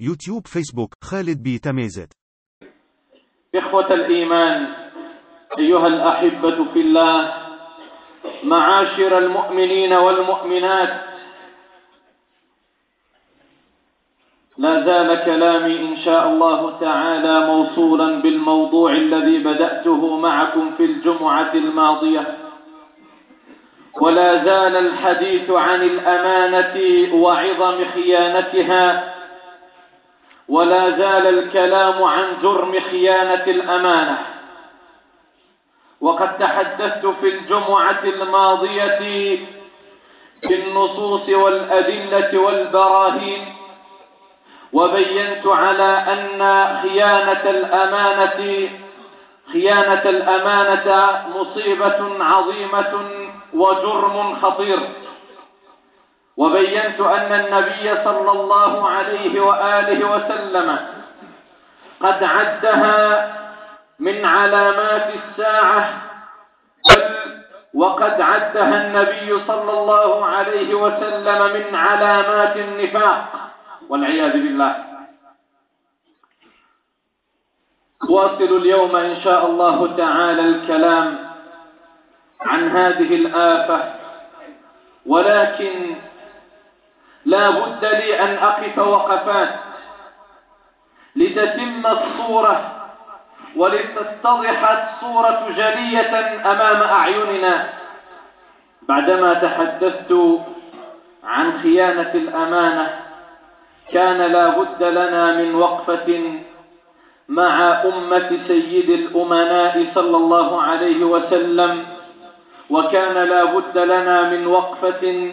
يوتيوب فيسبوك خالد بي تميزت. إخوة الإيمان أيها الأحبة في الله معاشر المؤمنين والمؤمنات لا زال كلامي إن شاء الله تعالى موصولا بالموضوع الذي بدأته معكم في الجمعة الماضية. ولا زال الحديث عن الأمانة وعظم خيانتها ولا زال الكلام عن جرم خيانة الأمانة. وقد تحدثت في الجمعة الماضية بالنصوص والأدلة والبراهين وبينت على أن خيانة الأمانة خيانة الأمانة مصيبة عظيمة وجرم خطير. وبينت أن النبي صلى الله عليه وآله وسلم قد عدها من علامات الساعة وقد عدها النبي صلى الله عليه وسلم من علامات النفاق والعياذ بالله. واصل اليوم إن شاء الله تعالى الكلام عن هذه الآفة ولكن لا بد لي أن أقف وقفات لتتم الصورة ولتتضح الصورة جلية أمام أعيننا بعدما تحدثت عن خيانة الأمانة كان لا بد لنا من وقفة مع أمة سيد الأمناء صلى الله عليه وسلم وكان لا بد لنا من وقفة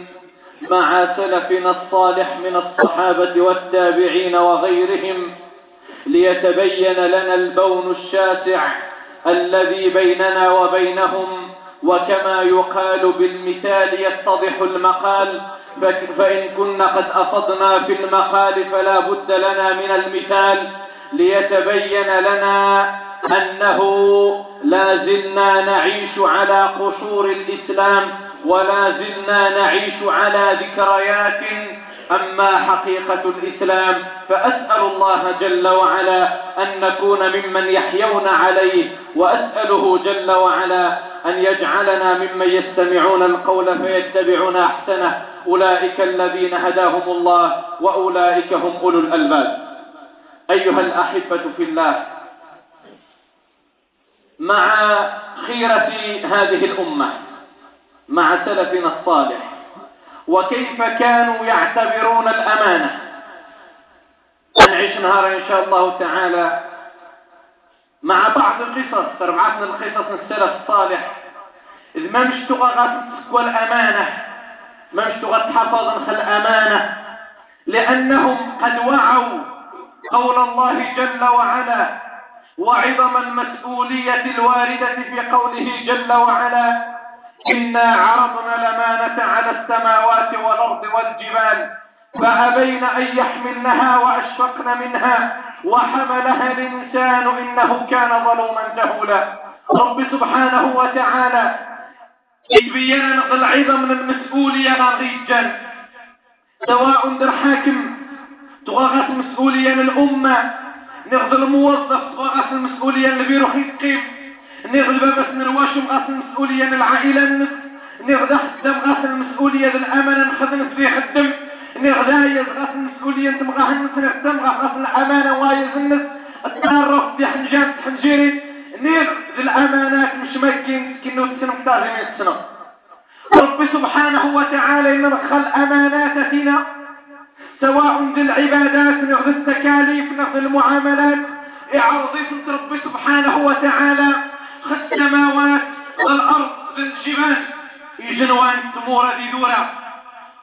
مع سلفنا الصالح من الصحابة والتابعين وغيرهم ليتبين لنا البون الشاسع الذي بيننا وبينهم وكما يقال بالمثال يتضح المقال فإن كنا قد أفضنا في المقال فلا بد لنا من المثال ليتبين لنا أنه لا زلنا نعيش على قشور الإسلام ولا زلنا نعيش على ذكريات أما حقيقة الإسلام فأسأل الله جل وعلا أن نكون ممن يحيون عليه وأسأله جل وعلا أن يجعلنا ممن يستمعون القول فيتبعون أحسنه أولئك الذين هداهم الله وأولئك هم أولو الألباب أيها الأحبة في الله مع خيرة هذه الأمة مع سلفنا الصالح. وكيف كانوا يعتبرون الأمانة؟ نعيش نهار إن شاء الله تعالى مع بعض القصص. تربعتنا القصص السلف الصالح. إذ ما مش تغى الأمانة؟ ما مش تغى تحفظ الأمانة؟ لأنهم قد وعوا قول الله جل وعلا وعظم المسؤولية الواردة في قوله جل وعلا إنا عرضنا الأمانة على السماوات والأرض والجبال فأبين أن يحملنها وأشفقن منها وحملها الإنسان إنه كان ظلوما جهولا. رب سبحانه وتعالى يبين العظم من المسؤولية غيجا سواء در حاكم تغاغت مسؤولية الأمة نغض الموظف تغاغت المسؤولية اللي بيروح يتقيم نغلب بس نرواش مغاس المسؤولية العائلة النس نغدا حتى مغاس المسؤولية الأمانة نخدم في خدم. نغدا يزغاس المسؤولية انت مغاه النس نغدا مغاس الأمانة وايز النس التعرف في حنجان حنجيري نغ الأمانات مش مكين كنو تسنو كتاغي من السنة رب سبحانه وتعالى إن نرخل أمانات فينا سواء ذي العبادات نغذي التكاليف نغذي المعاملات. اعرضي رب سبحانه وتعالى السماوات والأرض بالجبال يجنوان تمورة دي دورة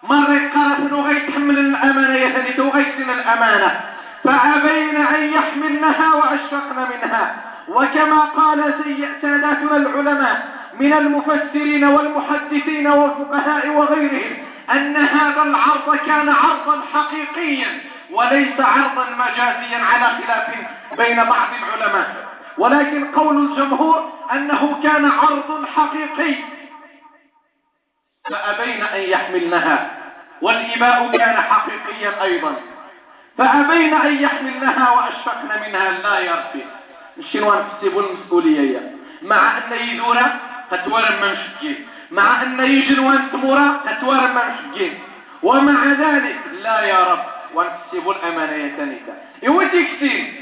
مرة قالت وغيت تحمل الأمانة يثني وغيت الأمانة. فأبين أن يحملنها وأشفقن منها. وكما قال ساداتنا العلماء من المفسرين والمحدثين والفقهاء وغيرهم أن هذا العرض كان عرضا حقيقيا وليس عرضا مجازيا على خلاف بين بعض العلماء. ولكن قول الجمهور أنه كان عرض حقيقي. فأبين أن يحملنها والإباء كان حقيقيا أيضا. فأبين أن يحملنها وأشفقن منها لا يرفي. الشنوان كتبوا المسؤولية؟ مع أن يدورا تتورم من شجين مع أن يجنوان تمورا تتورم من شجين ومع ذلك لا يا رب وانكسبوا الأمانة تنيتا يوتي كتير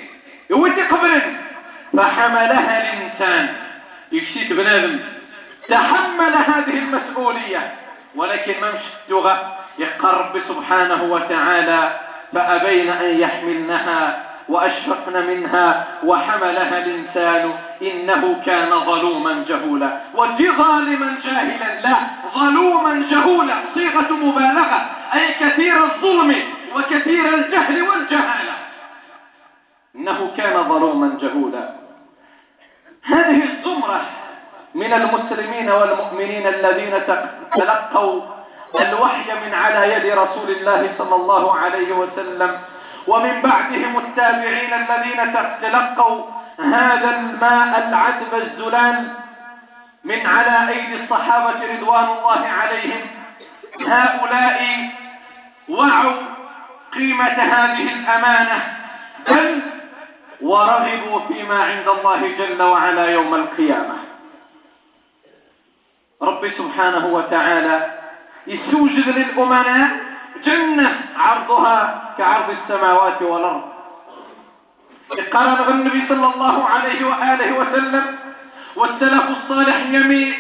يوتي قبرن. فحملها الإنسان. يكشيت بنادم. تحمل هذه المسؤولية. ولكن ما مش اللغة يقرب سبحانه وتعالى فأبين أن يحملنها وأشفقن منها وحملها الإنسان إنه كان ظلوما جهولا. ودي ظالما جاهلا لا ظلوما جهولا. صيغة مبالغة. أي كثير الظلم وكثير الجهل والجهالة. إنه كان ظلوما جهولا. هذه الزمرة من المسلمين والمؤمنين الذين تلقوا الوحي من على يد رسول الله صلى الله عليه وسلم ومن بعدهم التابعين الذين تلقوا هذا الماء العذب الزلال من على أيدي الصحابة رضوان الله عليهم. هؤلاء وعوا قيمة هذه الأمانة بل ورغبوا فيما عند الله جل وعلا يوم القيامة. رب سبحانه وتعالى يسوجد للأمناء جنة عرضها كعرض السماوات والأرض. قال النبي صلى الله عليه وآله وسلم والسلف الصالح يمي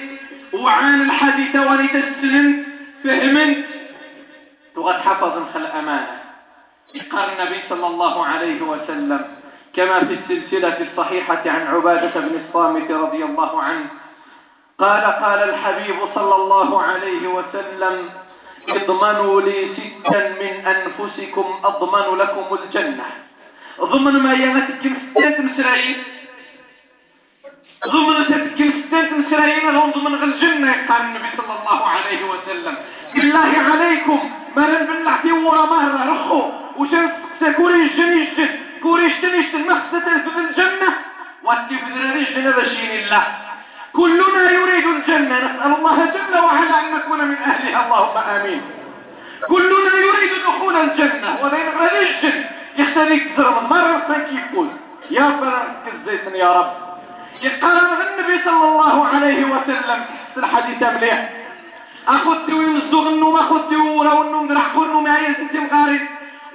وعان الحديث ونتسلم فهمت تغد حفظ خل أمانة. قال النبي صلى الله عليه وسلم كما في السلسلة الصحيحة عن عبادة بن الصامت رضي الله عنه قال قال الحبيب صلى الله عليه وسلم اضمنوا لي ستا من أنفسكم أضمن لكم الجنة. ضمن ما يمتكم ستات مسرعين ضمن ستات مسرعين لهم ضمن الجنة. قال النبي صلى الله عليه وسلم بالله عليكم ما نبلعتي ورا مهر رخو وشان كوري الجن يشتن كوري يشتن يشتن مخصة في الجنة واتي في ذراري الجنة بشين الله. كلنا يريد الجنة نسأل الله جل وعلا أن نكون من أهلها. اللهم آمين. كلنا يريد دخول الجنة وبين الجن يختليك تزرم مرة يقول يا فرنك الزيتن يا رب. يقال النبي صلى الله عليه وسلم في الحديث مليح. أخذت ويمزوغ النوم أخذت ولو النوم درح النوم يا يزنتي مغارب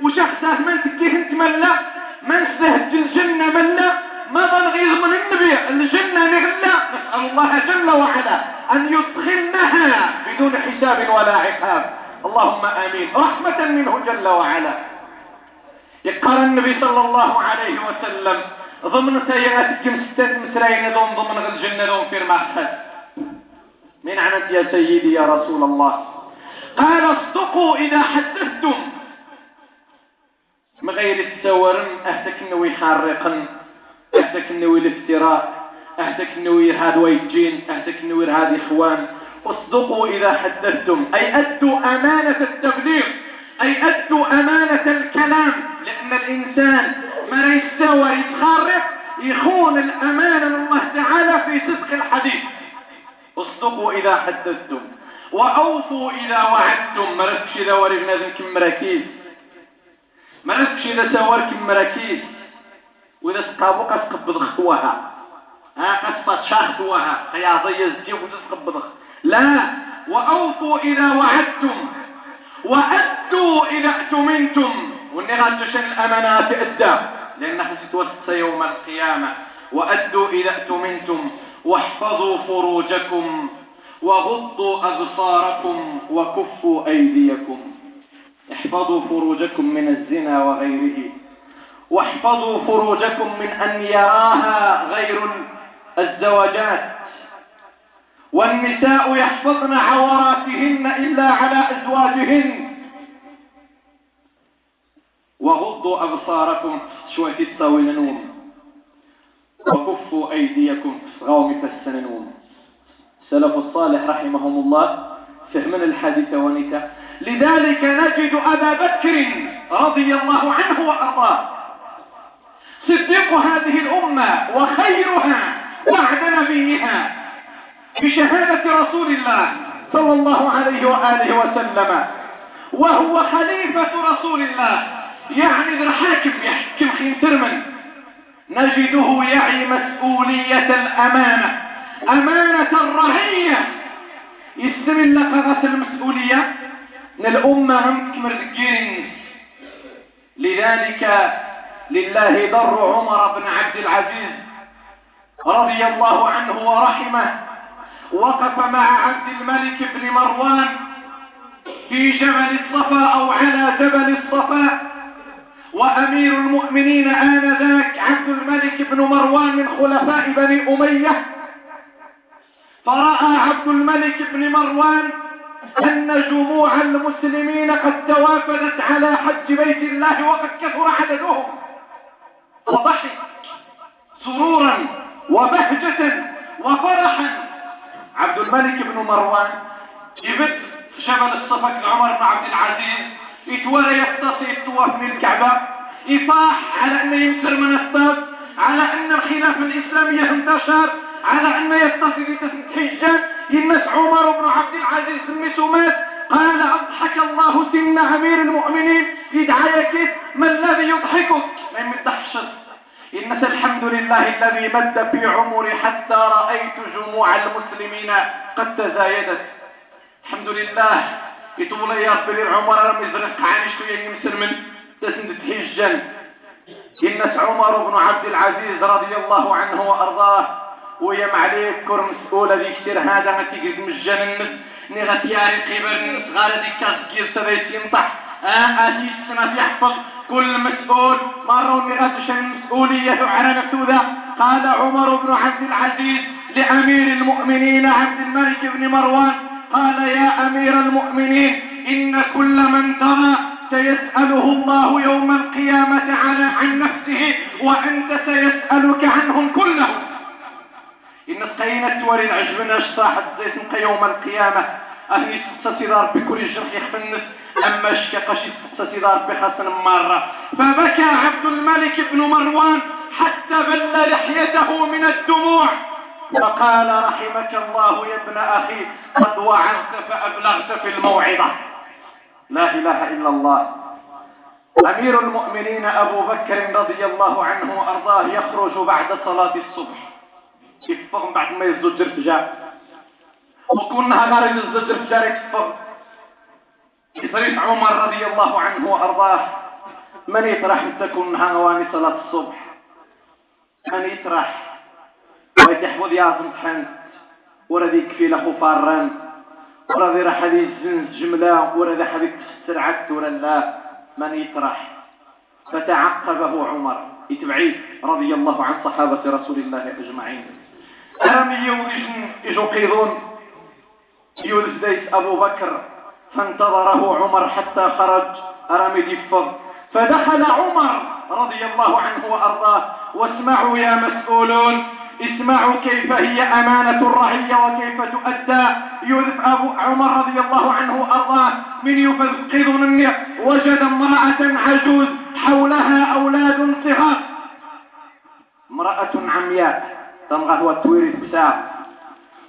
وشخصه من تكيه أنت ملا من سهج الجنة ملا ما ظن من النبي الجنة نغلى نسأل الله جل وعلا أن يدخلنها بدون حساب ولا عقاب. اللهم آمين. رحمة منه جل وعلا. يقال النبي صلى الله عليه وسلم ضمن سيئاتكم ستة مسرين ضمن ضمن الجنة ضمن في المحفل من عنت يا سيدي يا رسول الله. قال اصدقوا إذا حدثتم. من غير التورن أهتك نوي حارقا أهدك النوير الافتراء أهدك النوير هذا ويجين أهدك النوير هذا إخوان. اصدقوا إذا حدثتم أي أدوا أمانة التبليغ أي أدوا أمانة الكلام لأن الإنسان ما يستوى يتخرف يخون الأمانة لله تعالى في صدق الحديث. اصدقوا إذا حدثتم وأوفوا إذا وعدتم. مرسكش إذا ورغنا ذنكم مراكيز؟ مرسكش إذا سواركم مراكيز وإذا سقابوك أسقب خطوها ها قصة شاخوها خياطية الزيوف وتسقب لا. وأوفوا إذا وعدتم. وأدوا إذا اؤتمنتم. وإني غاتشن الأمانات أدى. لأنها ستوسط يوم القيامة. وأدوا إذا اؤتمنتم. واحفظوا فروجكم. وغضوا أبصاركم. وكفوا أيديكم. احفظوا فروجكم من الزنا وغيره. واحفظوا فروجكم من أن يراها غير الزواجات. والنساء يحفظن عوراتهن إلا على أزواجهن. وغضوا أبصاركم شوية نوم وكفوا أيديكم غوم السننوم السلف الصالح رحمهم الله فهمنا الحديث ونكا لذلك نجد أبا بكر رضي الله عنه وأرضاه. صديق هذه الأمة وخيرها بعد نبيها بشهادة رسول الله صلى الله عليه وآله وسلم وهو خليفة رسول الله. يعني ذا حاكم يحكم خين ترمن. نجده يعي مسؤولية الأمانة أمانة الرهية. يستمل لقغة المسؤولية. من الأمة هم كمرزقين لذلك لله ضر عمر بن عبد العزيز رضي الله عنه ورحمه وقف مع عبد الملك بن مروان في جبل الصفا أو على جبل الصفا وأمير المؤمنين آنذاك عبد الملك بن مروان من خلفاء بني أمية. فرأى عبد الملك بن مروان أن جموع المسلمين قد توافدت على حج بيت الله وقد كثر عددهم. فضحك سرورا وبهجة وفرحا. عبد الملك بن مروان في جبل الصفا عمر بن عبد العزيز. يتولى يختصي يتوف من الكعبة. يصاح على أنه ينكر من الصف على أن الخلافة الاسلامية انتشر على أن يتصل حجة ينس عمر بن عبد العزيز سميته مات قال أضحك الله سن أمير المؤمنين. يدعى ما الذي يضحكك؟ ما يمدحش إنس الحمد لله الذي مد في عمري حتى رأيت جموع المسلمين قد تزايدت. الحمد لله. يطول يا ربي العمر رمي زرق عاني شوية يمسر من تسند حجا إنس عمر بن عبد العزيز رضي الله عنه وأرضاه. ويا معليك كر مسؤولة ذي كتير هذا ما تيجي مجان النس نغتياري قبل صغار ذي كاس كير سبيت ينطح آه أتيش سنة يحفظ كل مسؤول. مروا مئة المسؤولية على نفسه قال عمر بن عبد العزيز لأمير المؤمنين عبد الملك بن مروان قال يا أمير المؤمنين إن كل من ترى سيسأله الله يوم القيامة على عن نفسه وأنت سيسألك عنهم كلهم. إن سقينة ورين عجبنا صاحت زيت يوم القيامة. أهني ستة بكل جرح يخفنس أما اشتقش ستة بخسن مرة. فبكى عبد الملك بن مروان حتى بل لحيته من الدموع. فقال رحمك الله يا ابن أخي قد وعظت فأبلغت في الموعظة. لا إله إلا الله. أمير المؤمنين أبو بكر رضي الله عنه وأرضاه يخرج بعد صلاة الصبح. يفهم بعد ما يزجر فجاء وكنا غارب الزجر شارك يصريف عمر رضي الله عنه وأرضاه؟ من يطرح تكون هواني صلاة الصبح؟ من يطرح؟ ويتحفظ يا صمتحن ورد يكفي له فاران. ورد راح الزنز جملة. ورد حبيب تستر عدت ولا لا. من يطرح؟ فتعقبه عمر. يتبعيه رضي الله عن صحابة رسول الله أجمعين. ألم يجوا قيضون يولد زيت أبو بكر فانتظره عمر حتى خرج أرمي دفض فدخل عمر رضي الله عنه وأرضاه واسمعوا يا مسؤولون اسمعوا كيف هي أمانة الرعية وكيف تؤدى يوسف أبو عمر رضي الله عنه وأرضاه من يفقد مني وجد امرأة عجوز حولها أولاد صغار امرأة عمياء تمغى هو التويري بساعة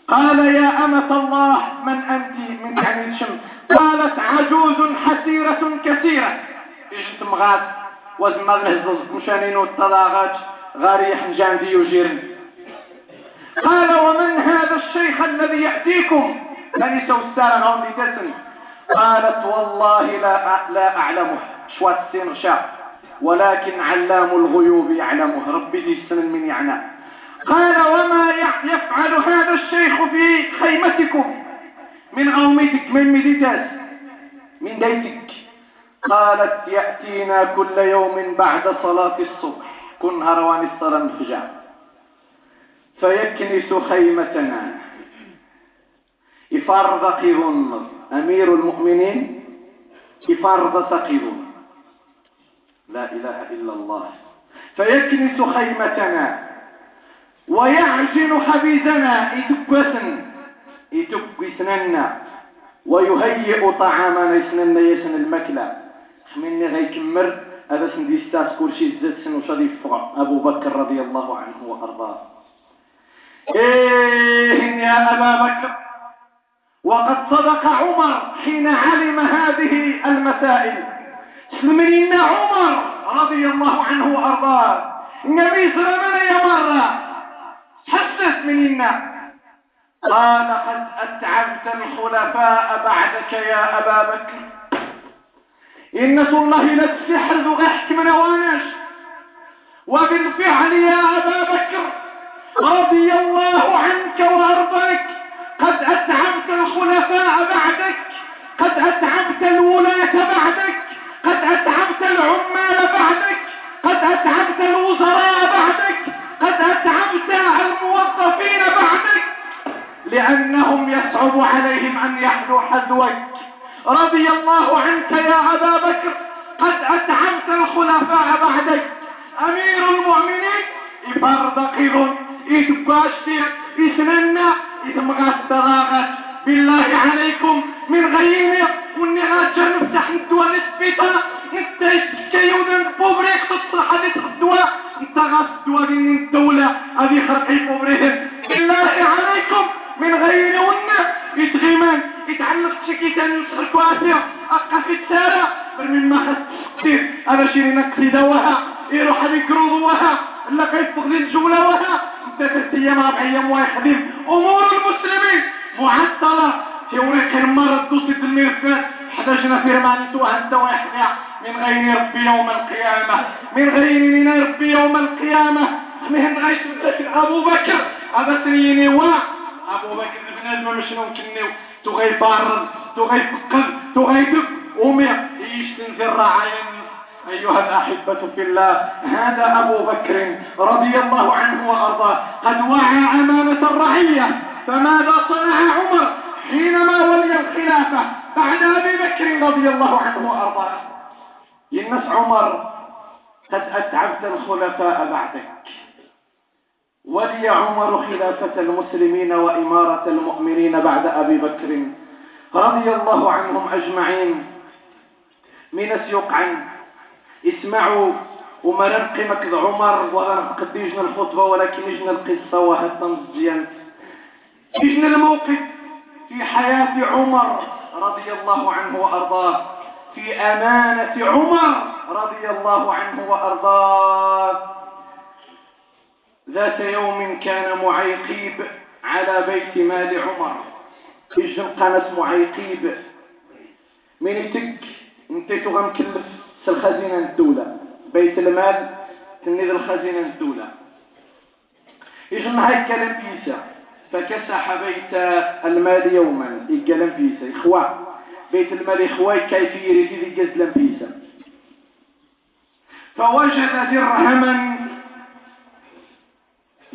قال يا أمة الله من أنت؟ من يعني الشمس قالت عجوز حسيرة كثيرة. إجت مغاد وزمال نهزز مشانين والطلاغات. غاريح جاندي وجيرن قال ومن هذا الشيخ الذي يأتيكم؟ لن يسوي السارة غوندي تسن قالت والله لا لا أعلمه. شوات غشاء. ولكن علام الغيوب يعلمه. ربي دي السن من يعنى. قال وما يفعل هذا الشيخ في خيمتكم من غومتك من مديتاس من ديتك؟ قالت يأتينا كل يوم بعد صلاة الصبح كن هروان الصلاة الفجار فيكنس خيمتنا. يفرض قيظن أمير المؤمنين يفرض سقيظن لا إله إلا الله. فيكنس خيمتنا. ويعجن حبيزنا يتكوسن يتكوسننا ويهيئ طعامنا يسنن يسن المكلة هذا سندي ستاس كل شيء زاد سن وشادي أبو بكر رضي الله عنه وأرضاه. إيه يا أبا بكر. وقد صدق عمر حين علم هذه المسائل. سلمنا عمر رضي الله عنه وأرضاه. النبي صلى الله عليه حسس مننا قال قد أتعبت الخلفاء بعدك يا أبا بكر. إن الله للسحر ذو غحك من وانش وبالفعل يا أبا بكر رضي الله عنك وأرضاك. قد أتعبت الخلفاء بعدك. قد أتعبت الولاة بعدك. قد أتعبت العمال بعدك. قد أتعبت الوزراء بعدك قد أتعبت الموظفين بعدك لأنهم يصعب عليهم أن يحذوا حذوك رضي الله عنك يا أبا بكر قد أتعبت الخلفاء بعدك. أمير المؤمنين يفرضقل يتباشر يسننا يتمغى الدراغات بالله عليكم من غيرنا والنغات نفتح الدواء نثبتها إنت كيودا بوبريك تصلح هذه الدواء إنت غاس الدواء دين الدولة هذه خرقي بوبريهم بالله عليكم من غير ونا يتغيمان يتعلق تشكيتا نسخ الكواسية أقا في التارة من ما خص كثير هذا شيء نكسي دواها يروح هذيك روضوها إلا كيستغل الجولة وها إنت تستيام ربع أيام ويخدم أمور المسلمين معطلة. توريك المرض دوسة الميرفات حداجنا في رمانيتو أنت ويحيى من غير ربي يوم القيامة. من غير ربي يوم القيامة. مهن غيش أبو بكر. هذا سنيني واحد أبو بكر بنادم شنو كنيو تغي بارد تغي فقد تغي دب ومع يشتن في الرعاين أيها الأحبة في الله هذا أبو بكر رضي الله عنه وأرضاه. قد وعى أمانة الرعية فماذا صنع عمر؟ حينما ولي الخلافة بعد أبي بكر رضي الله عنه وأرضاه. ينس عمر قد أتعبت الخلفاء بعدك. ولي عمر خلافة المسلمين وإمارة المؤمنين بعد أبي بكر رضي الله عنهم أجمعين. من عن اسمعوا وما ننقمك عمر ولا نقديجنا الخطبة ولكن يجنا القصة وهذا مزيان يجنا الموقف في حياة عمر رضي الله عنه وأرضاه. في أمانة عمر رضي الله عنه وأرضاه. ذات يوم كان معيقيب على بيت مال عمر. يجن قناة معيقيب؟ من يتك انتيتو غنكلف الخزينة الدولة. بيت المال تنيذ الخزينة الدولة. يجن هاي كلام بيسا؟ فكسح بيت المال يوما. يقلم بيسا؟ إخوة بيت المال إخوة كيف يريد يقزلم بيسا. فوجد درهما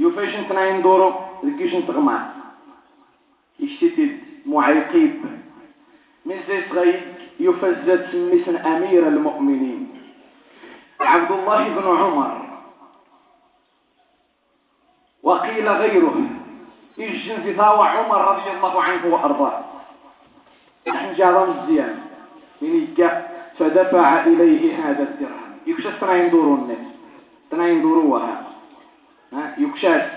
يوفاش نتناين دورو لكيش نتغمع يشتتد معيقيب من زي صغير يفزد سميسن أمير المؤمنين عبد الله بن عمر وقيل غيره يجن في ثاوى عمر رضي الله عنه وأرضاه نحن جارا مزيان من فدفع إليه هذا الدرهم يكشف تناين دورو الناس تناين دوروها يكشاف.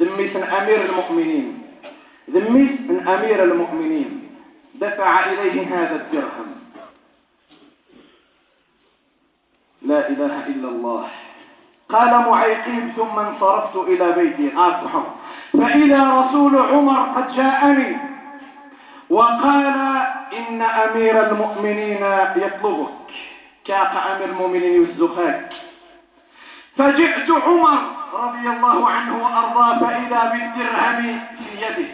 ذميت من أمير المؤمنين. ذميت من أمير المؤمنين. دفع إليه هذا الدرهم. لا إله إلا الله. قال معيقين ثم انصرفت إلى بيتي. أصحى فإذا رسول عمر قد جاءني وقال إن أمير المؤمنين يطلبك كاق أمير المؤمنين يزخاك. فجئت عمر رضي الله عنه وأرضاه فإذا بالدرهم في يده.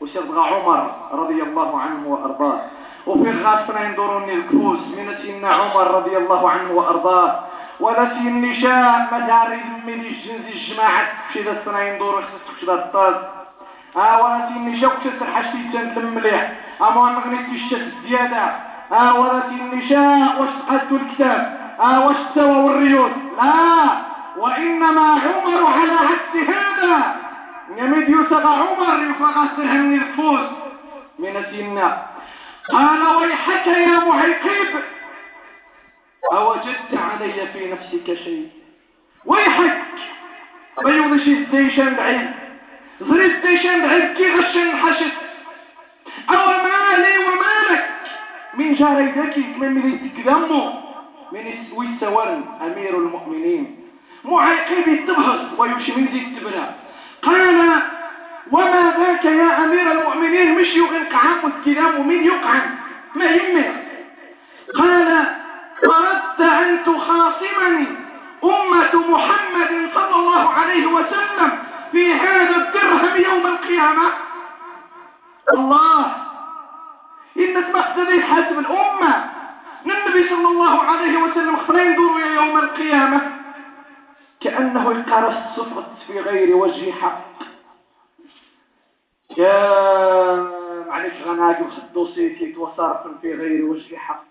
وشبغى عمر رضي الله عنه وأرضاه. وفي غاسنا ينظروني الكفوس من سن عمر رضي الله عنه وأرضاه. ولا سن نشاء مداري من الجنز الجماعة. كشي السنة يندور خصك الطاز آه ولا سن نشاء كشي حشتي تنت المليح أما نغنيت الشت زيادة. آه ولا سن نشاء واش تقدوا الكتاب؟ آه واش تسوى الريوس لا! وإنما عمر على عكس هذا. نمد يسغى عمر يفغسها من الفوز من السنة قال ويحك يا محيقب أوجدت علي في نفسك شيء. ويحك. بيوض شي الديشان بعيد. ظري الديشان بعيد. كي غشن حشت أو مالي ومالك من جاريدك من مليتك دمه من ويسورن أمير المؤمنين. معيقب التبهز ويشميز التبرا قال وما ذاك يا أمير المؤمنين؟ مش يغنق عام الكلام ومين يقعن؟ ما يمه قال أردت أن تخاصمني أمة محمد صلى الله عليه وسلم في هذا الدرهم يوم القيامة. الله إنك مقصد يحاسب الأمة النبي صلى الله عليه وسلم خلينا يدور يوم القيامة. كأنه يقرص الصفت في غير وجه حق. يا معلش غناقي وخدو سيتي وصرفا في غير وجه حق.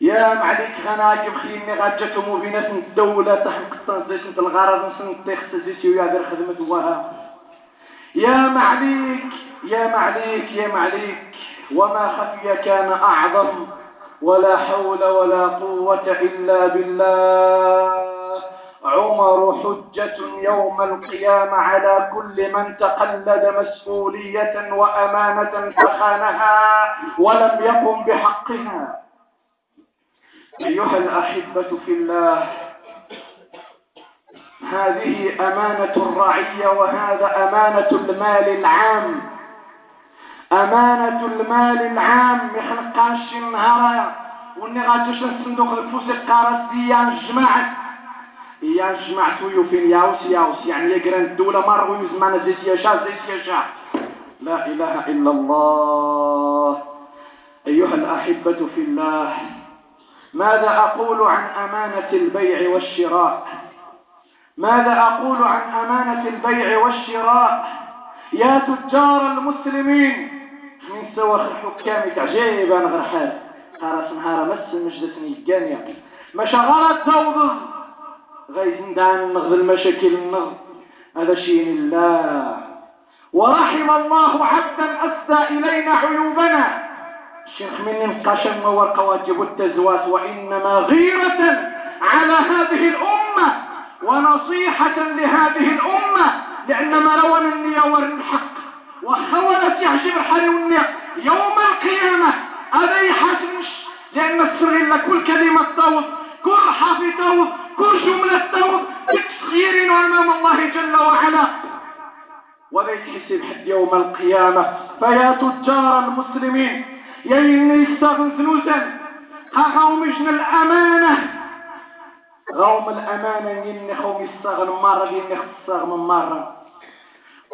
يا معليك غناقي بخيني غاجتهم في ناس الدولة تحت قصة الغرض نسنتي خصيصي ويعذر خدمة وها. يا معليك يا معليك يا معليك وما خفي كان أعظم ولا حول ولا قوة إلا بالله. عمر حجة يوم القيامة على كل من تقلد مسؤولية وأمانة فخانها ولم يقم بحقها. أيها الأحبة في الله هذه أمانة الرعية وهذا أمانة المال العام. أمانة المال العام يخلقاش نهار وني غاتوش الصندوق الفلوس القارس دي جمعت يا جمعت ويوفين ياوس ياوس يعني يقرن الدولة مرة ويزمان زي سياشا زي سياشا لا إله إلا الله أيها الأحبة في الله ماذا أقول عن أمانة البيع والشراء ماذا أقول عن أمانة البيع والشراء يا تجار المسلمين من سوى الحكام تعجيبا غير حال قارس نهار مس مجدتني الجامعة ما شغلت توضز غيزن دان نغذ المشاكل النغذ هذا شيء الله. ورحم الله عبدا أسدى إلينا عيوبنا. الشيخ من القشم وقواجب التزواس وإنما غيرة على هذه الأمة ونصيحة لهذه الأمة لأن مروان النية ورن الحق وخولت يعجب الحري والنية يوم القيامة هذا يحاسمش لأن السر كل كلمة توض كل حرف توض كل جملة توض بتصغير أمام الله جل وعلا. ولا يتحسب حد يوم القيامة. فيا تجار المسلمين يا إني يستغن ثنوسا غاوم جن الأمانة. غوم الأمانة يني خوم يستغن مرة يني من مرة.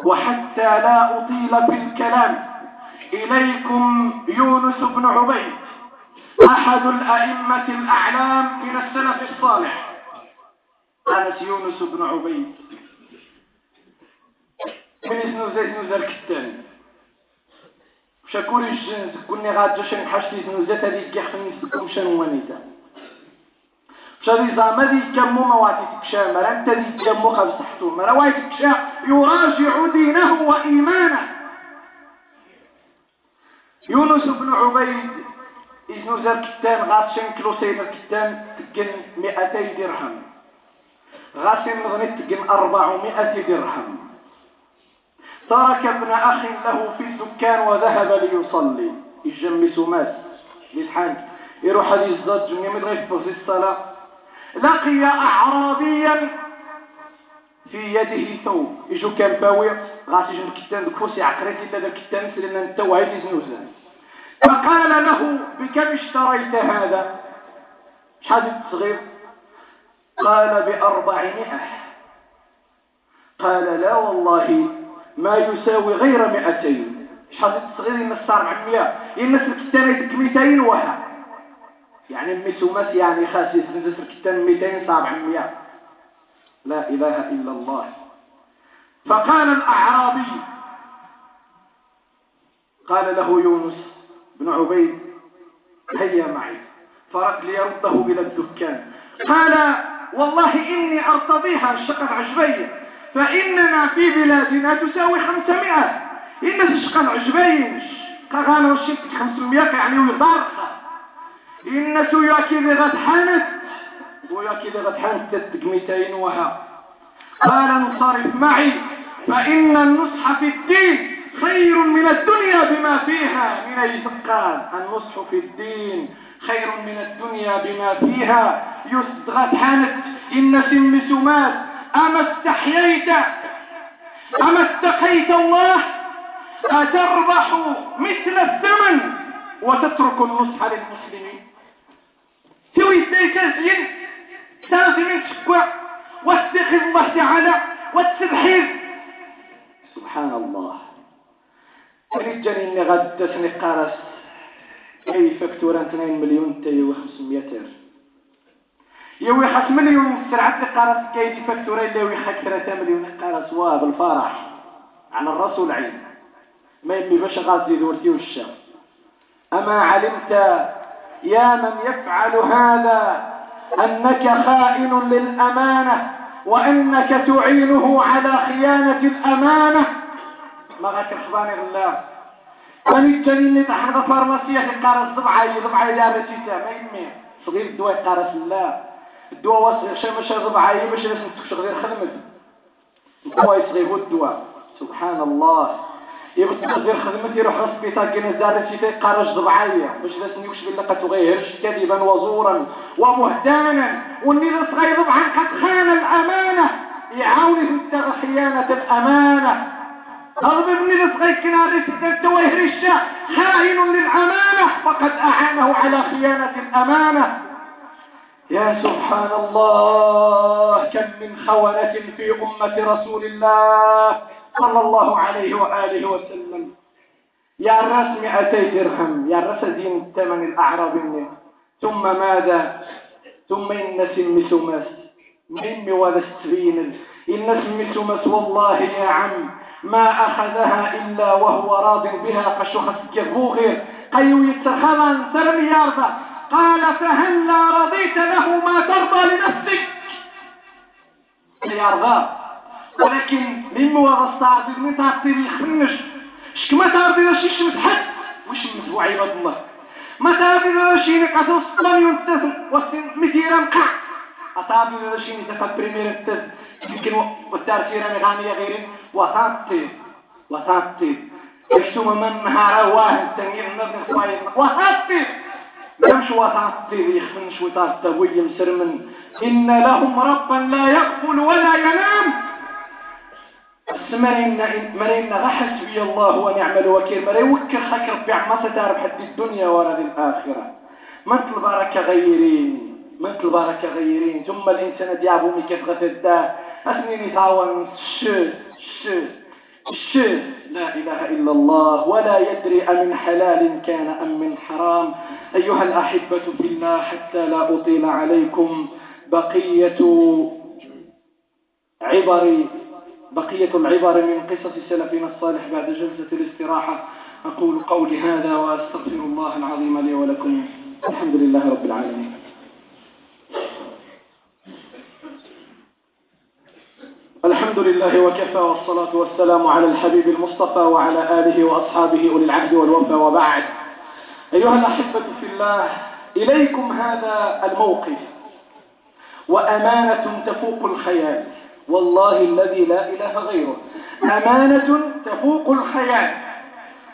وحتى لا أطيل في الكلام. إليكم يونس بن عبيد أحد الأئمة الأعلام من السلف الصالح. أنس يونس بن عبيد. اسمه زي اسمه زركتان شكون الجنس كوني غادجا شن حشتي زيت هذيك يخفني سكم شنو ونيتا شادي زعما؟ دي كمو مواتي تكشا مرا انت دي كمو خبصحتو مرا واي تكشا يراجع دينه وإيمانه. يونس بن عبيد. إذن زار كتان غاتشن كيلو سيدة كتان تكن مئتي درهم. مغني تكن أربعمائة درهم. ترك ابن أخ له في الدكان وذهب ليصلي. يجمس ماس. لسحان يروح هذه الزج من غير في الصلاة. لقي أعرابيا في يده ثوب. يجو كان باوي. غاسي جن كتان دكوسي عقريتي تدا كتان سلنا انت وهي زنوزان فقال له بكم اشتريت هذا؟ شحال صغير؟ قال بأربعمائة. قال لا والله ما يساوي غير مئتين. شحال صغير ينص أربعمائة الكتان يدك مئتين وها يعني ميسوماس يعني خاسي ينص الكتان مئتين سبعمائة لا إله إلا الله. فقال الأعرابي قال له يونس بن عبيد هيا معي. فرق ليرده إلى الدكان. قال والله إني أرتضيها الشقة عجبية فإننا في بلادنا تساوي خمسمائة. إن الشقة العجبين قال وشيك خمسمائة يعني ويضارخة إن سياكي لغت حانت وياكي لغت حانت تتقميتين وها. قال انصرف معي فإن النصح في الدين خير من الدنيا بما فيها من أي سقال. النصح في الدين خير من الدنيا بما فيها. يصدغت حانت. إن سم سمات أما استحييت. أما اتقيت الله. أتربح مثل الثمن وتترك النصح للمسلمين. توي تزين تازم تشكوى واستخذ الله تعالى. والتبحير سبحان الله. رجالي اني غد تسني أي فاكتورة 2 مليون تايو 500 الف يوي حس مليون سرعة قارس كايدي فاكتورة اللي يوي حك 3 مليون قارس واه بالفرح على الراس والعين ما يمي باش غازي دورتي والشام. أما علمت يا من يفعل هذا أنك خائن للأمانة وأنك تعينه على خيانة الأمانة. ما غاك رحباني الله أني الجنين تحت فارماسية قارس ضبعي ضبعي دابة تيتا ما يمي صغير الدواء قارس الله الدواء وصغير شيء مش ضبعي باش لازم تشغل خدمت الدواء يصغير الدواء. سبحان الله يبغى غير خدمتي يروح للسبيطار كاين زاد شي قرج ضبعيه باش لا سنيوش بالله قد تغيرش كذبا وزورا وبهتانا واللي صغير ضبعا قد خان الأمانة. يعاون في خيانه الأمانة. صغير كنا رسالة تويهر الشاه خائن للأمانة فقد أعانه على خيانة الأمانة. يا سبحان الله كم من خونة في أمة رسول الله صلى الله عليه وآله وسلم. يا الراس مئتي درهم يا الراس دين الثمن الأعراب منه ثم ماذا؟ ثم إن سم سمس من وذا السبين إن سم سمس والله يا عم ما أخذها إلا وهو راض بها فشخص كفوغر قيو يتخذا ترمي يارضا قال فهلا رضيت له ما ترضى لنفسك؟ يارضا ولكن هو الصعب من تعطي يخنش شك ما تعرفي شي شمس حد وش مزو عباد الله ما تعرفي شي نقص الصلان ينتظم وسن مثيرا مقع أصابي نتفق بريمير انتظ يمكن والتارسيرا مغانية غيرين وثاطي وثاطي يشتم من نهار واحد تنين نظر خوايف وثاطي يمشي وثاطي يخفن شوي طاقته ويمسر إن لهم ربا لا يغفل ولا ينام مرينا مرينا غحس بي الله ونعم الوكيل مري وكر خاك ربي عما ستعرف حد الدنيا ورد الآخرة. مثل بارك غيرين مثل بارك غيرين ثم الإنسان ديابو مي كيف غتدا أسني نتعاون شو؟ شو؟ شو؟ لا إله إلا الله ولا يدري أمن حلال كان أم من حرام. أيها الأحبة في الله حتى لا أطيل عليكم بقية عبري بقية العبر من قصص سلفنا الصالح بعد جلسة الاستراحة. أقول قولي هذا وأستغفر الله العظيم لي ولكم. الحمد لله رب العالمين. الحمد لله وكفى والصلاة والسلام على الحبيب المصطفى وعلى آله وأصحابه أولي العهد والوفى وبعد. أيها الأحبة في الله إليكم هذا الموقف. وأمانة تفوق الخيال. والله الذي لا إله غيره. أمانة تفوق الخيال.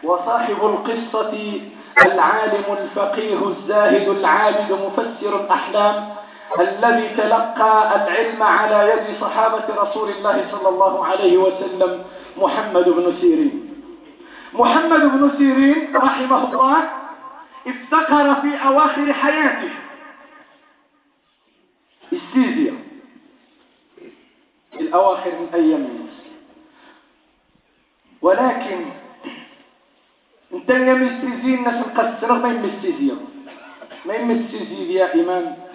وصاحب القصة العالم الفقيه الزاهد العابد مفسر الأحلام الذي تلقى العلم على يد صحابة رسول الله صلى الله عليه وسلم محمد بن سيرين. محمد بن سيرين رحمه الله افتقر في أواخر حياته. استيزيا. في الأواخر من أيام الناس. ولكن انت يمستيزي الناس القسر ما يمستيزي ما يمستيزي يا إمام.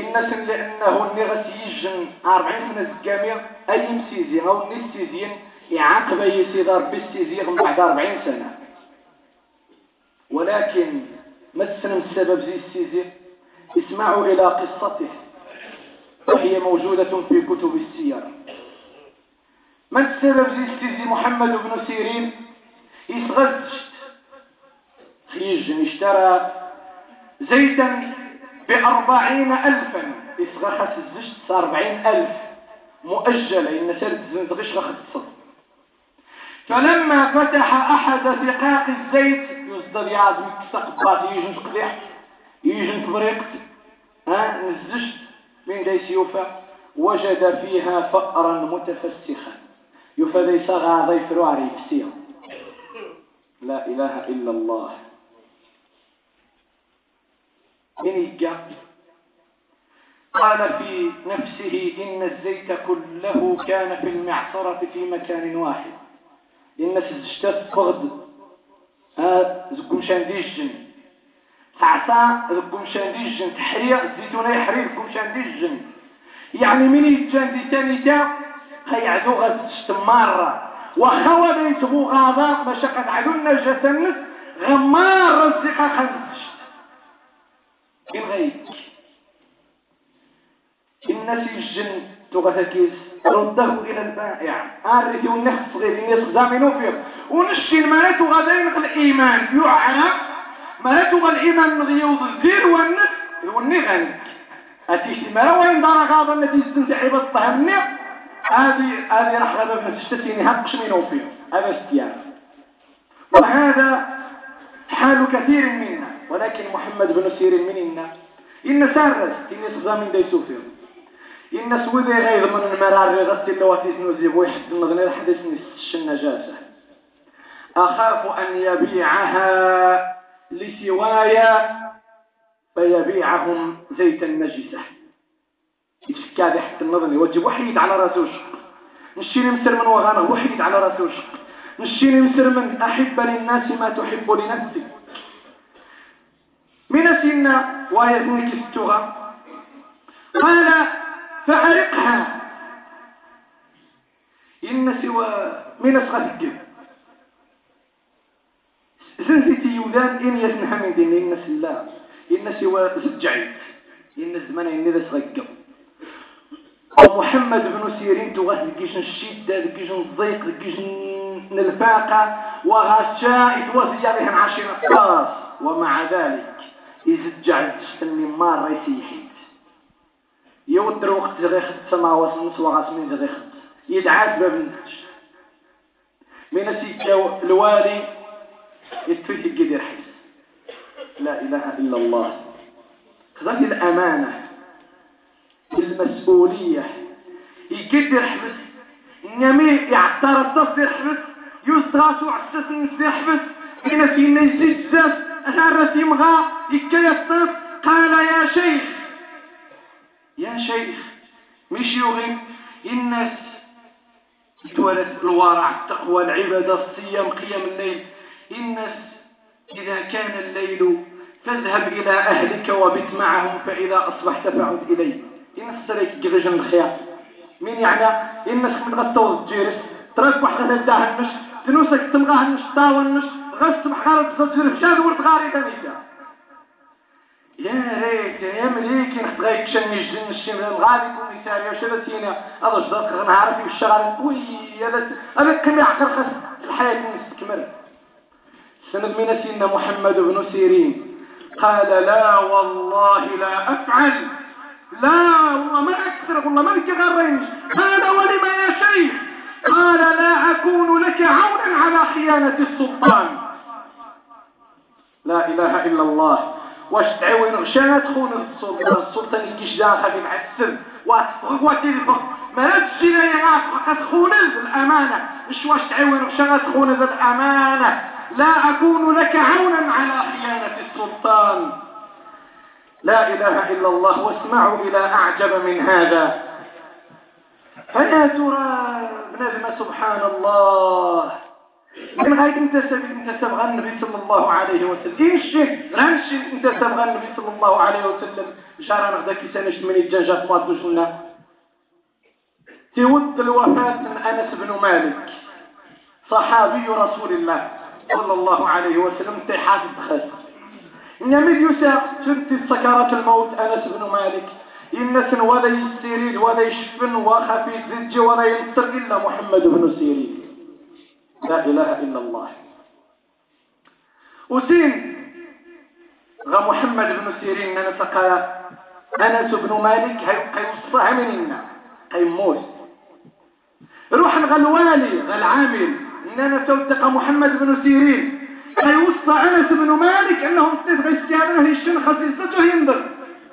الناس لأنه النغس يجن أربعين سنة الجامعة أي مسيزي أو نستيزين يعاقب يسيد ربي استيزي من بعد أربعين سنة. ولكن ما السنة السبب زي السيزي اسمعوا إلى قصته. وهي موجودة في كتب السيرة. ما السبب زي محمد بن سيرين؟ يسغز خيج اشترى زيتا بأربعين ألفا. يسغخس الزجت أربعين ألف. مؤجلة. إن سرد زنزغش غخد الصد فلما فتح أحد ثقاق الزيت يصدر يعزم التسقبات يجنش قديح يجن تبريقت ها؟ من ديس يوفى. وجد فيها فأرا متفسخا. يوفى ديس غاضي فسيا لا إله إلا الله. إن قال في نفسه إن الزيت كله كان في المعصرة في مكان واحد. إن سجتت فغد زكم شانديجن سعسا زكم شانديجن تحرير الزيتونة يحرير زكم شانديجن يعني من يتجاندي تاني تا خيعدو غد مرة. وخوا بيتبو غاضا مشاقة عدونا جسنس غمار الزقا خنزش إن غيك الناس الجن تغتكيس رده إلى البائع. عارف ونخص غير الناس زامنوا فيه ونشي المالات غدين الإيمان يعرف مالات الإيمان نغيوض الزير والنس والنغن أتيش المالا وين دار غاضا التي استنتحي بالطهمني هذه هذه راح غدا في الشتتين هبش منه فيه هذا استيار وهذا حال كثير منا. ولكن محمد بن سير منا إن سارس إن صغام ديسو فيه إن سويدي غير من المرار غسل اللواتيس نوزيب ويحد النغني الحديث نسش النجاسة أخاف أن يبيعها لسوايا فيبيعهم زيت النجسة يتفكى هذا حتى النظر يوجب وحيد على راسوش نشيني مسر من وغانا وحيد على راسوش نشيني مسر من أحب للناس ما تحب لنفسك من سنة ويزنك التغى قال فأرقها إن سوى من أسغى الجب زنزتي يودان إن من دين إن سلا إن سوى زجعيت إن الزمان إن ذا سغى ومحمد بن سيرين تغاث لكيش الشدة لكيش الضيق لكيش الفاقة وغشاء توزي عليهم عشر الطاس ومع ذلك يزجع التشتني مار يسيحي يودر وقت غيخد سماوات نص وغاس من غيخد يدعات باب النهج من السيكا الوالي يتفيد القدر حيث لا إله إلا الله. خذت الأمانة. المسؤولية. يقدر حبس. النمي يعطر التصدر حبس. يصغاسو عسس نسي حبس. من سينا يزيد أثار يمغى يكيطف قال يا شيخ. يا شيخ مش يغيب. الناس تولد الورع التقوى العبادة الصيام قيام الليل. الناس إذا كان الليل تذهب إلى أهلك وبت معهم فإذا أصبحت فعد إلي. الناس تريك جرجن الخيار. مين يعني؟ الناس من غطوز جيرس ترك واحدة تداهن مش تنوسك تمغاهن مش طاون مش غصب حقارة تزجر فشاد ورد غاري دميكا يا ريت يا مليك نخطغيك شني جن الشمال الغالي كون يساري وشبتينا هذا جدك نعرف الشغل. وي هذا كم يعقل خس الحياة نستكمل سند من سيدنا محمد بن سيرين. قال لا والله لا أفعل. لا والله ما أكثر والله ما لك غرينش قال ولما يا شيخ. قال لا أكون لك عونا على خيانة السلطان. لا إله إلا الله. واش تعاون غشانة تخون السلطان السلطان يكيش جا خدي مع السر واتي ما تجينا يا غاف تخون الأمانة. مش واش تعاون غشانة تخون الأمانة. لا أكون لك عونا على خيانة السلطان. لا إله إلا الله واسمعوا إلى أعجب من هذا. فيا ترى بنجم سبحان الله. من غاية انت انت سبغى النبي صلى الله عليه وسلم. إيه الشيء غنشي انت سبغى النبي صلى الله عليه وسلم. شعر نغدا كي سنش من الجنجات ما تقولنا تود الوفاة من أنس بن مالك صحابي رسول الله صلى الله عليه وسلم تحاسب خاص. نمد يسا تنتي سكرات الموت أنس بن مالك. إنس ولا يستريد ولا يشفن وخفي زج ولا ينصر إلا محمد بن سيرين. لا إله إلا الله. وسين غا محمد بن سيرين أنا سقى أنس بن مالك هي وصفها مننا هي موت روح غا الوالي غا العامل أنا توثق محمد بن سيرين. وصى أنس بن مالك أنهم غيستعملوا الشن خصيصته ينظر.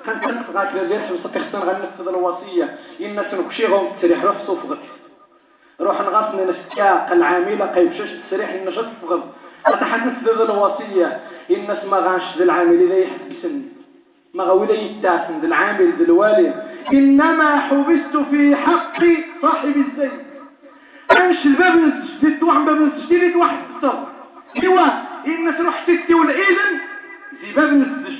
خنتنفغ هكذا ديال حبسك خصنا غنفذ الوصية. إن تنكشي غوم تسريح روح صفغت روح نغصني نستياق العاملة قيبشش تسريح النشط فغض أتحدث الوصية. الناس ما غانش ذي العامل إذا يحبسن ما غوي يتاسن ذي العامل ذي الوالي إنما حبست في حق صاحب الزيت. أمش الباب نسجد واحد باب نسجد واحد الصبر. إيوا الناس روح تكتي والإذن زي باب نسجد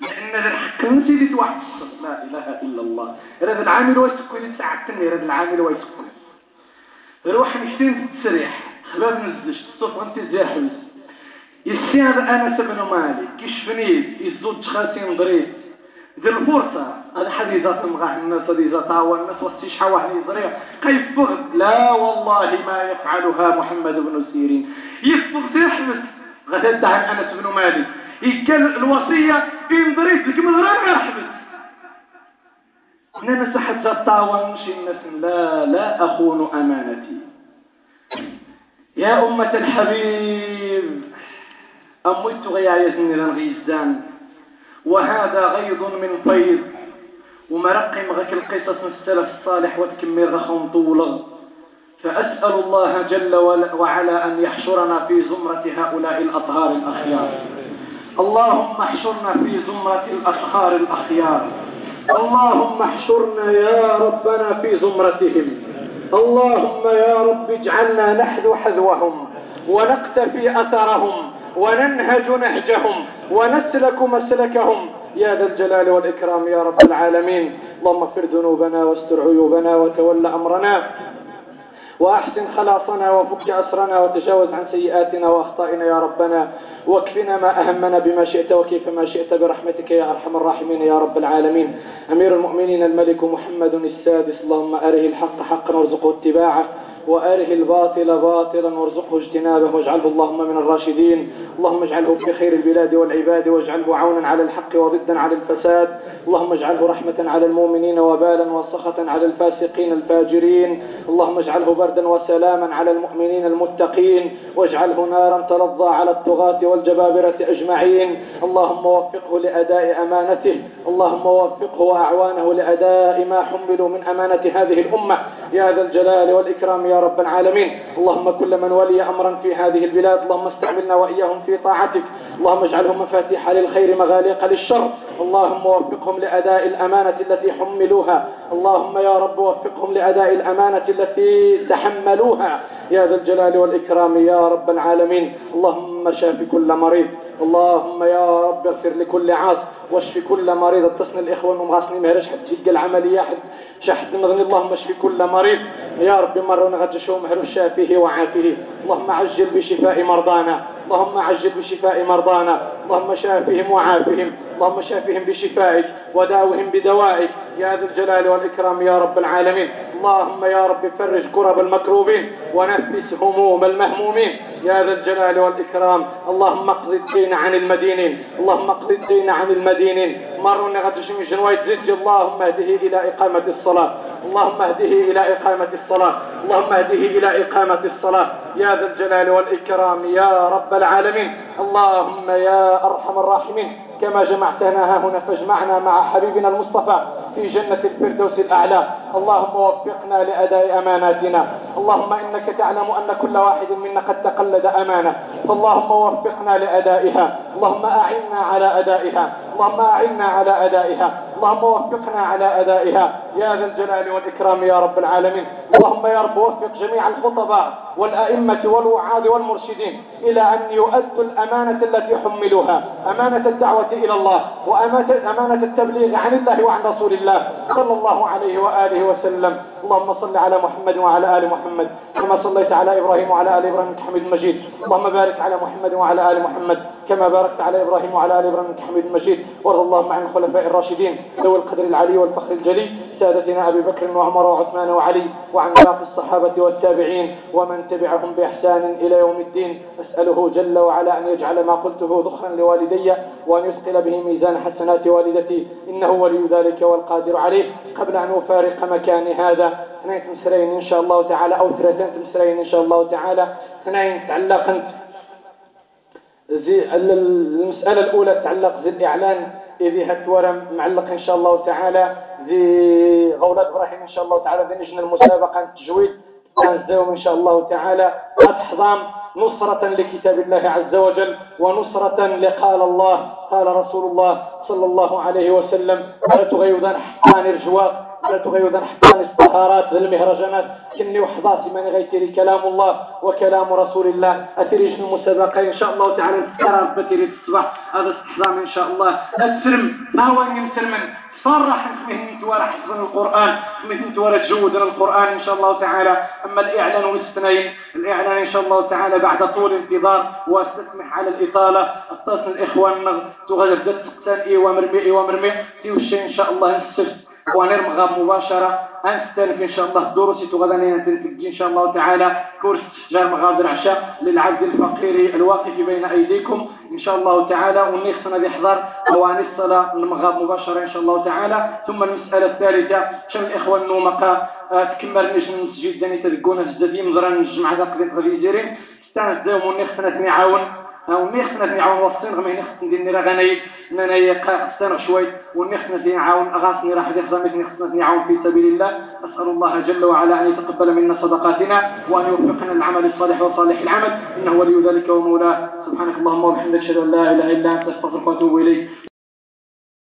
لأن ذا الحق نسجد واحد الصبر. لا إله إلا الله. هذا العامل ويسكن ساعتني هذا العامل ويسكن روح نشتين تسريح. خباب نزلش تصف أنت زي حمس يسير أنس بن مالك كشفنيت يزود خاسين ضريب ذي الفرصة هذا حديثة مغاه الناس حديثة طاوة الناس وقتي شحوة يضريع. كيف بغض لا والله ما يفعلها محمد بن سيرين. يفبغ يحبس غدد عن أنس بن مالك. يقال الوصية إن ضريت لك مهران غير حبس أنا مسحت مش الناس لا لا أخون أمانتي. يا أمة الحبيب أموت غيايزني للغيزان وهذا غيض من فيض. ومرقم غك القصص من السلف الصالح وتكمل رخم طولغ فأسأل الله جل وعلا أن يحشرنا في زمرة هؤلاء الأطهار الأخيار. اللهم احشرنا في زمرة الأطهار الأخيار. اللهم احشرنا يا ربنا في زمرتهم. اللهم يا رب اجعلنا نحذو حذوهم ونقتفي أثرهم وننهج نهجهم ونسلك مسلكهم. يا ذا الجلال والإكرام يا رب العالمين اللهم اغفر ذنوبنا واستر عيوبنا وتول أمرنا. وأحسن خلاصنا وفك أسرنا وتجاوز عن سيئاتنا وأخطائنا يا ربنا. واكفنا ما أهمنا بما شئت وكيف ما شئت برحمتك يا أرحم الراحمين يا رب العالمين. أمير المؤمنين الملك محمد السادس اللهم أره الحق حقا وارزقه اتباعه. وأره الباطل باطلا وارزقه اجتنابه واجعله اللهم من الراشدين. اللهم اجعله في خير البلاد والعباد واجعله عونا على الحق وضدا على الفساد. اللهم اجعله رحمة على المؤمنين وبالا وسخطا على الفاسقين الفاجرين. اللهم اجعله بردا وسلاما على المؤمنين المتقين. واجعله نارا تلظى على الطغاة والجبابرة أجمعين. اللهم وفقه لأداء أمانته. اللهم وفقه وأعوانه لأداء ما حملوا من أمانة هذه الأمة. يا ذا الجلال والإكرام يا رب العالمين. اللهم كل من ولي أمرا في هذه البلاد اللهم استعملنا وإياهم في طاعتك. اللهم اجعلهم مفاتيح للخير مغاليق للشر. اللهم وفقهم لأداء الأمانة التي حملوها. اللهم يا رب وفقهم لأداء الأمانة التي تحملوها. يا ذا الجلال والإكرام يا رب العالمين. اللهم شاف كل مريض. اللهم يا رب اغفر لكل عاص واشفي كل مريض. اتصل الإخوة انهم غاسني مهرش حد تجيك العملية حد شحد نغني اللهم اشفي كل مريض. يا رب مرة نغجشوا مهر شافيه وعافيه. اللهم عجل بشفاء مرضانا. اللهم عجل بشفاء مرضانا اللهم شافهم وعافهم اللهم شافهم بشفائك وداوهم بدوائك. يا ذا الجلال والإكرام يا رب العالمين. اللهم يا رب فرج كرب المكروبين ونفس هموم المهمومين. يا ذا الجلال والإكرام اللهم اقض الدين عن المدينين اللهم اقض الدين عن المدينين. مروا نغتش من جنوايت زج اللهم اهده إلى إقامة الصلاة اللهم اهده إلى إقامة الصلاة اللهم اهده إلى إقامة الصلاة. يا ذا الجلال والإكرام يا رب العالمين. اللهم يا أرحم الراحمين. كما جمعتنا هنا فاجمعنا مع حبيبنا المصطفى في جنة الفردوس الأعلى. اللهم وفقنا لأداء أماناتنا. اللهم إنك تعلم أن كل واحد منا قد تقلد أمانة. فاللهم وفقنا لأدائها. اللهم أعنا على أدائها. اللهم أعنا على أدائها. اللهم وفقنا على أدائها. يا ذا الجلال والإكرام يا رب العالمين. اللهم يا رب وفق جميع الخطباء والأئمة والوعاظ والمرشدين إلى أن يؤدوا الأمانة التي حملوها. أمانة الدعوة إلى الله وأمانة التبليغ عن الله وعن رسول الله صلى الله عليه وآله وسلم. اللهم صل على محمد وعلى آل محمد كما صليت على إبراهيم وعلى آل إبراهيم حميد مجيد. اللهم بارك على محمد وعلى آل محمد كما باركت على إبراهيم وعلى آل إبراهيم حميد مجيد. وارض اللهم عن الخلفاء الراشدين ذوي القدر العلي والفخر الجلي. سادتنا أبي بكر وعمر وعثمان وعلي وعن باقي الصحابة والتابعين ومن تبعهم بإحسان إلى يوم الدين. أسأله جل وعلا أن يجعل ما قلته ذخرا لوالدي وأن يثقل به ميزان حسنات والدتي. إنه ولي ذلك والقادر عليه. قبل أن أفارق مكاني هذا اثنين تمسرين إن شاء الله تعالى أو ثلاثين تمسرين إن شاء الله تعالى. اثنين تعلقت المسألة الأولى تتعلق بالإعلان. إذا هتورم معلق إن شاء الله تعالى. ذي غولات إبراهيم إن شاء الله تعالى ذي نجن المسابقة التجويد. تنزوم إن شاء الله تعالى أتحضام نصرة لكتاب الله عز وجل ونصرة لقال الله قال رسول الله صلى الله عليه وسلم لا تغيظن حقان رجوات لا تغيظن حقان استخارات المهرجانات. كني وحظاتي من غيتري كلام الله وكلام رسول الله. أتريج المسابقة إن شاء الله تعالى نتكرر بتريد الصباح. هذا استحضام إن شاء الله. السرم ما هو يمسرمن صرح اسمه ورا حفظ القرآن اسمه ورا تجود القرآن إن شاء الله تعالى. أما الإعلان والاستنين الإعلان إن شاء الله تعالى بعد طول انتظار وأستسمح على الإطالة. اتصل الإخوان تغادر تقتل إيه ومرمي إيه ومرمي. تيوشي إن شاء الله السبت. ونرمغ مباشرة. أنستنف إن شاء الله دروسي تغدني إن شاء الله تعالى. كورس جار مغادر عشاء للعبد الفقير الواقف بين أيديكم إن شاء الله تعالى. ونخصنا بحضر أواني الصلاة المغاب مباشرة إن شاء الله تعالى. ثم المسألة الثالثة. شم الإخوة النومقة آه، تكمل نجم نسجد داني تدقونا في الزديم مزران نجمع ذا قضية غادي يزيرين ستانس داوم ونخصنا أو نخنا نعاون وصين غمي نخص ندير نرا غناي نانا يقصن شوي ونخنا نعاون اغاثني راح يخزمت نخصنا نعاون في سبيل الله. أسأل الله جل وعلا أن يتقبل منا صدقاتنا وأن يوفقنا العمل الصالح وصالح العمل. إنه ولي ذلك ومولاه. سبحانك اللهم وبحمدك أشهد أن لا إله إلا أنت أستغفرك وأتوب إليك.